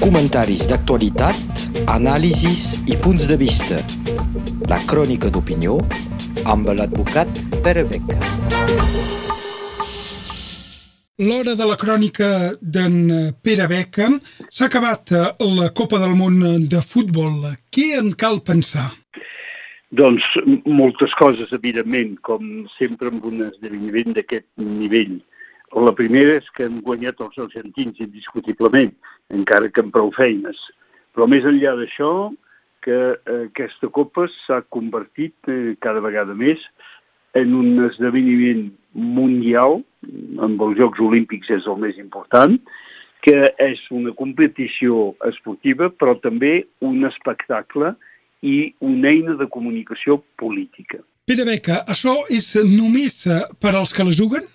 Comentaris d'actualitat, anàlisis i punts de vista. La crònica d'opinió amb l'advocat Pere Beca. L'hora de la crònica d'en Pere Beca s'ha acabat eh, la Copa del Món de Futbol. Què en cal pensar? Doncs moltes coses, evidentment, com sempre amb un esdeveniment d'aquest nivell. La primera és que han guanyat els argentins indiscutiblement, encara que amb prou feines. Però més enllà d'això, que aquesta Copa s'ha convertit eh, cada vegada més en un esdeveniment mundial, amb els Jocs Olímpics és el més important, que és una competició esportiva, però també un espectacle i una eina de comunicació política. Pere Beca, això és només per als que la juguen?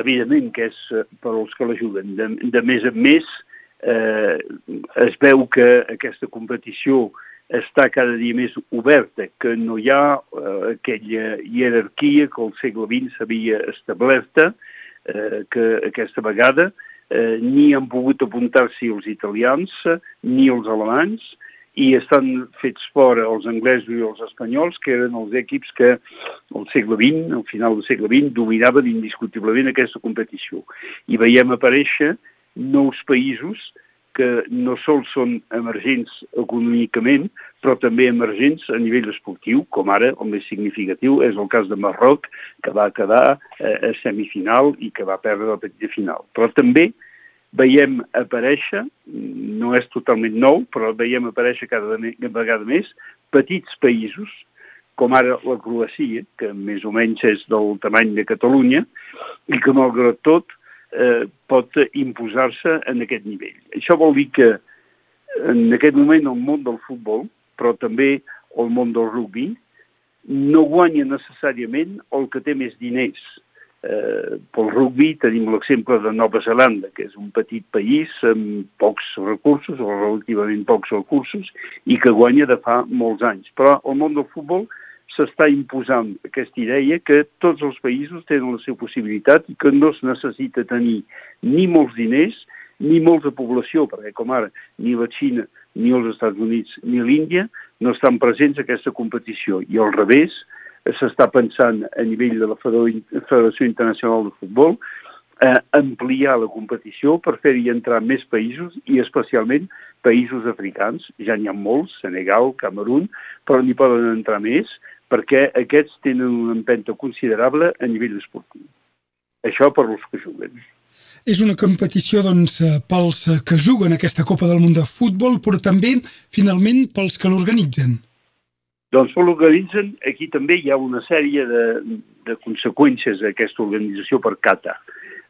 Evidentment que és eh, per als que la juguen. De, de més en més, eh, es veu que aquesta competició està cada dia més oberta, que no hi ha eh, aquella jerarquia que al segle XX s'havia establerta, eh, que aquesta vegada eh, ni han pogut apuntar-s'hi els italians ni els alemanys, i estan fets fora els anglesos i els espanyols, que eren els equips que al segle XX, al final del segle XX, dominaven indiscutiblement aquesta competició. I veiem aparèixer nous països que no sols són emergents econòmicament, però també emergents a nivell esportiu, com ara el més significatiu és el cas de Marroc, que va quedar eh, a semifinal i que va perdre la petita final. Però també veiem aparèixer, no és totalment nou, però veiem aparèixer cada vegada més petits països, com ara la Croacia, que més o menys és del tamany de Catalunya, i que malgrat tot eh, pot imposar-se en aquest nivell. Això vol dir que en aquest moment el món del futbol, però també el món del rugby, no guanya necessàriament el que té més diners, Eh, pel rugby tenim l'exemple de Nova Zelanda, que és un petit país amb pocs recursos, o relativament pocs recursos, i que guanya de fa molts anys. Però el món del futbol s'està imposant aquesta idea que tots els països tenen la seva possibilitat i que no es necessita tenir ni molts diners ni molta població, perquè com ara ni la Xina, ni els Estats Units, ni l'Índia no estan presents a aquesta competició. I al revés, s'està pensant a nivell de la Federació Internacional de Futbol eh, ampliar la competició per fer-hi entrar més països i especialment països africans. Ja n'hi ha molts, Senegal, Camerún, però n'hi poden entrar més perquè aquests tenen una empenta considerable a nivell esportiu. Això per als que juguen. És una competició doncs, eh, pels que juguen aquesta Copa del Món de Futbol, però també, finalment, pels que l'organitzen. Doncs l'organitzen, aquí també hi ha una sèrie de, de conseqüències d'aquesta organització per Qatar.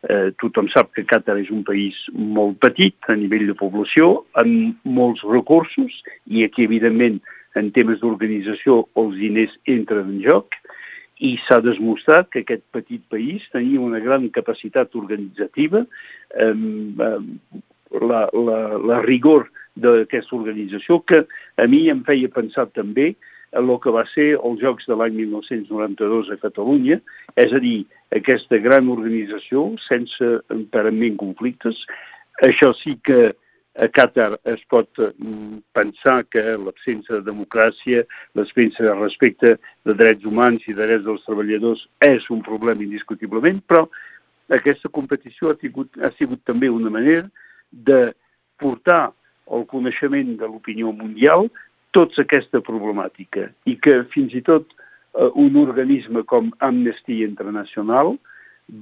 Eh, tothom sap que Qatar és un país molt petit a nivell de població, amb molts recursos, i aquí, evidentment, en temes d'organització els diners entren en joc, i s'ha demostrat que aquest petit país tenia una gran capacitat organitzativa, eh, la, la, la rigor d'aquesta organització, que a mi em feia pensar també el que va ser els Jocs de l'any 1992 a Catalunya, és a dir, aquesta gran organització sense emparament conflictes. Això sí que a Qatar es pot mm, pensar que l'absència de democràcia, l'absència de respecte de drets humans i de drets dels treballadors és un problema indiscutiblement, però aquesta competició ha, tingut, ha sigut també una manera de portar el coneixement de l'opinió mundial tots aquesta problemàtica i que fins i tot eh, un organisme com Amnesty International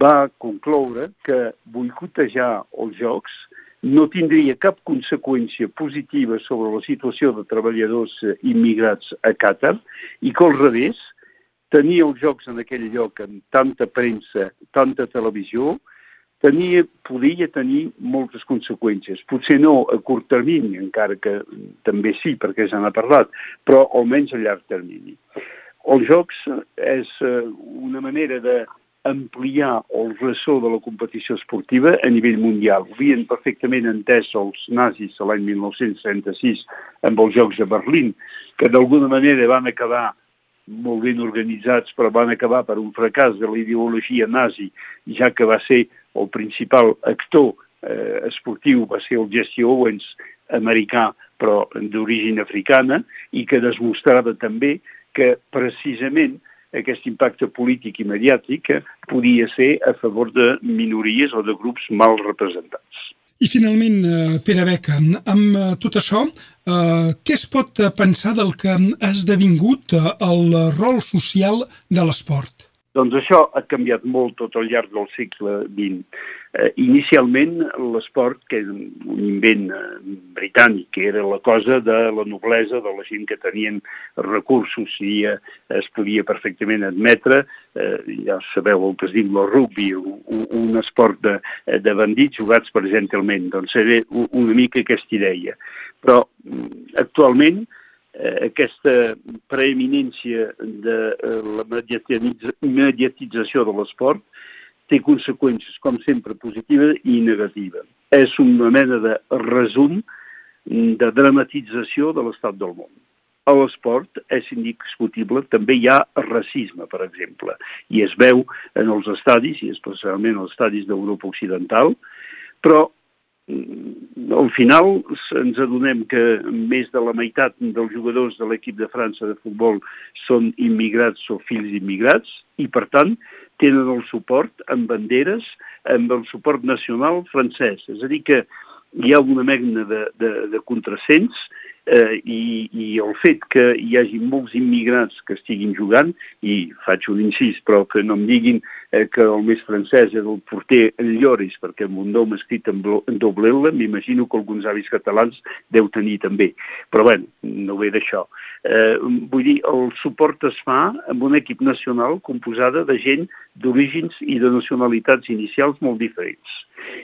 va concloure que boicotejar els jocs no tindria cap conseqüència positiva sobre la situació de treballadors eh, immigrats a Qatar i que al revés, tenir els jocs en aquell lloc amb tanta premsa, tanta televisió, tenia, podia tenir moltes conseqüències. Potser no a curt termini, encara que també sí, perquè ja n'ha parlat, però almenys a llarg termini. Els jocs és eh, una manera de ampliar el ressò de la competició esportiva a nivell mundial. Ho havien perfectament entès els nazis l'any 1936 amb els Jocs de Berlín, que d'alguna manera van acabar molt ben organitzats, però van per un fracàs de la ideologia nazi, ja que va ser el principal actor eh, esportiu va ser el Jesse Owens americà, però d'origen africana, i que demostrava també que precisament aquest impacte polític i mediàtic podia ser a favor de minories o de grups mal representats. I finalment, eh, Pere Beca, amb eh, tot això, eh, què es pot pensar del que ha esdevingut el rol social de l'esport? Doncs això ha canviat molt tot al llarg del segle XX. Eh, inicialment, l'esport, que és un invent eh, britànic, que era la cosa de la noblesa, de la gent que tenien recursos i eh, es podia perfectament admetre, eh, ja sabeu el que es diu el rugby, un, un esport de, de bandits jugats per gentlemen, doncs era una mica aquesta idea. Però mm, actualment, eh, aquesta preeminència de eh, la mediatització de l'esport té conseqüències, com sempre, positives i negatives. És una mena de resum de dramatització de l'estat del món. A l'esport és indiscutible, també hi ha racisme, per exemple, i es veu en els estadis, i especialment els estadis d'Europa Occidental, però al final ens adonem que més de la meitat dels jugadors de l'equip de França de futbol són immigrats o fills d'immigrats i, per tant, tenen el suport amb banderes, amb el suport nacional francès. És a dir, que hi ha una mena de, de, de contrasens eh, i, i el fet que hi hagi molts immigrats que estiguin jugant, i faig un incís, però que no em diguin eh, que el més francès és el porter en Lloris, perquè amb un nom escrit en, en doble L, m'imagino que alguns avis catalans deu tenir també. Però bé, no ve d'això. Eh, vull dir, el suport es fa amb un equip nacional composada de gent d'orígens i de nacionalitats inicials molt diferents.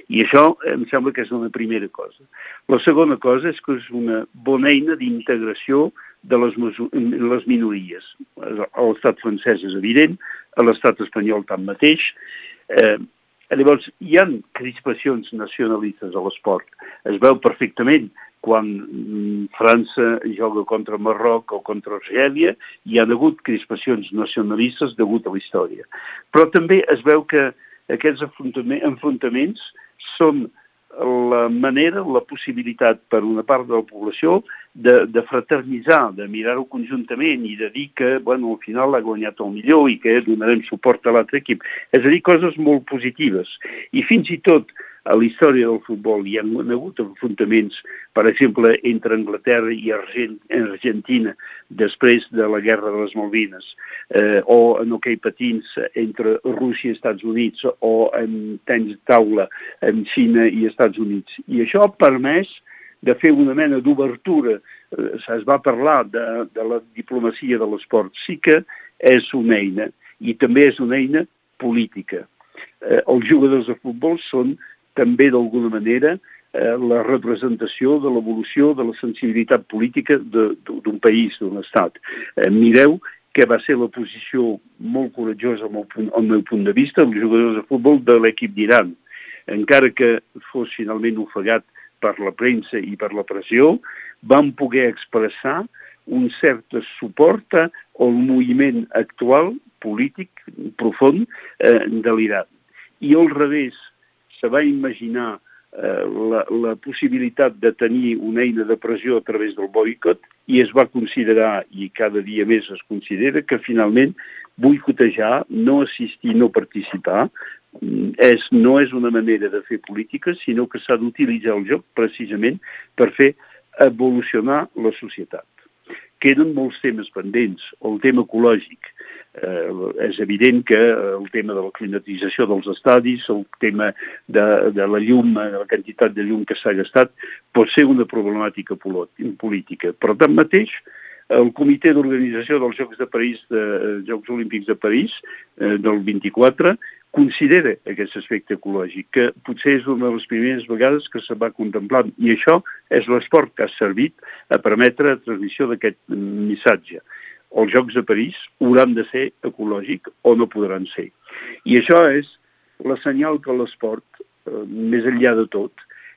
I això em sembla que és una primera cosa. La segona cosa és que és una bona eina d'integració de les, les minories. A l'estat francès és evident, a l'estat espanyol tanmateix. Eh, llavors, hi ha crispacions nacionalistes a l'esport. Es veu perfectament quan mm, França joga contra Marroc o contra Argèlia, hi ha hagut crispacions nacionalistes degut a la història. Però també es veu que aquests enfrontaments són la manera, la possibilitat per una part de la població de, de fraternitzar, de mirar-ho conjuntament i de dir que, bueno, al final ha guanyat el millor i que donarem suport a l'altre equip. És a dir, coses molt positives. I fins i tot a la història del futbol hi ha hagut enfrontaments, per exemple, entre Anglaterra i Argentina després de la Guerra de les Malvines, eh, o en hoquei patins entre Rússia i Estats Units, o en tens taula en Xina i Estats Units. I això ha permès de fer una mena d'obertura. Eh, es va parlar de, de la diplomacia de l'esport. Sí que és una eina, i també és una eina política. Eh, els jugadors de futbol són també d'alguna manera eh, la representació de l'evolució de la sensibilitat política d'un país, d'un estat. Eh, mireu que va ser la posició molt coratjosa al meu, punt, al meu punt de vista dels jugadors de futbol de l'equip d'Iran. Encara que fos finalment ofegat per la premsa i per la pressió, van poder expressar un cert suport al moviment actual polític profund eh, de l'Iran. I al revés, se va imaginar eh, la, la possibilitat de tenir una eina de pressió a través del boicot i es va considerar, i cada dia més es considera, que finalment boicotejar, no assistir, no participar, mm, és, no és una manera de fer política, sinó que s'ha d'utilitzar el joc precisament per fer evolucionar la societat. Queden molts temes pendents. El tema ecològic, eh, és evident que el tema de la climatització dels estadis, el tema de, de la llum, de la quantitat de llum que s'ha gastat, pot ser una problemàtica política. Però tanmateix, el comitè d'organització dels Jocs de París, de, eh, Jocs Olímpics de París, eh, del 24, considera aquest aspecte ecològic, que potser és una de les primeres vegades que se va contemplar, i això és l'esport que ha servit a permetre la transmissió d'aquest missatge els Jocs de París hauran de ser ecològic o no podran ser. I això és la senyal que l'esport, eh, més enllà de tot,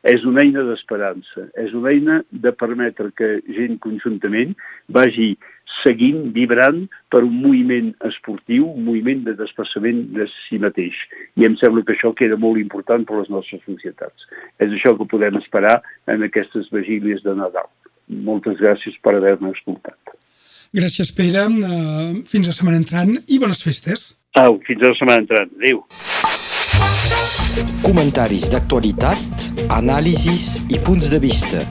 és una eina d'esperança, és una eina de permetre que gent conjuntament vagi seguint, vibrant per un moviment esportiu, un moviment de desplaçament de si mateix. I em sembla que això queda molt important per les nostres societats. És això que podem esperar en aquestes vigílies de Nadal. Moltes gràcies per haver-me escoltat. Gràcies, Pere. Uh, fins la setmana entrant i bones festes. Au, fins la setmana entrant. Adéu. Comentaris d'actualitat, anàlisis i punts de vista.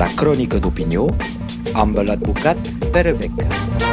La crònica d'opinió amb l'advocat Pere Beca.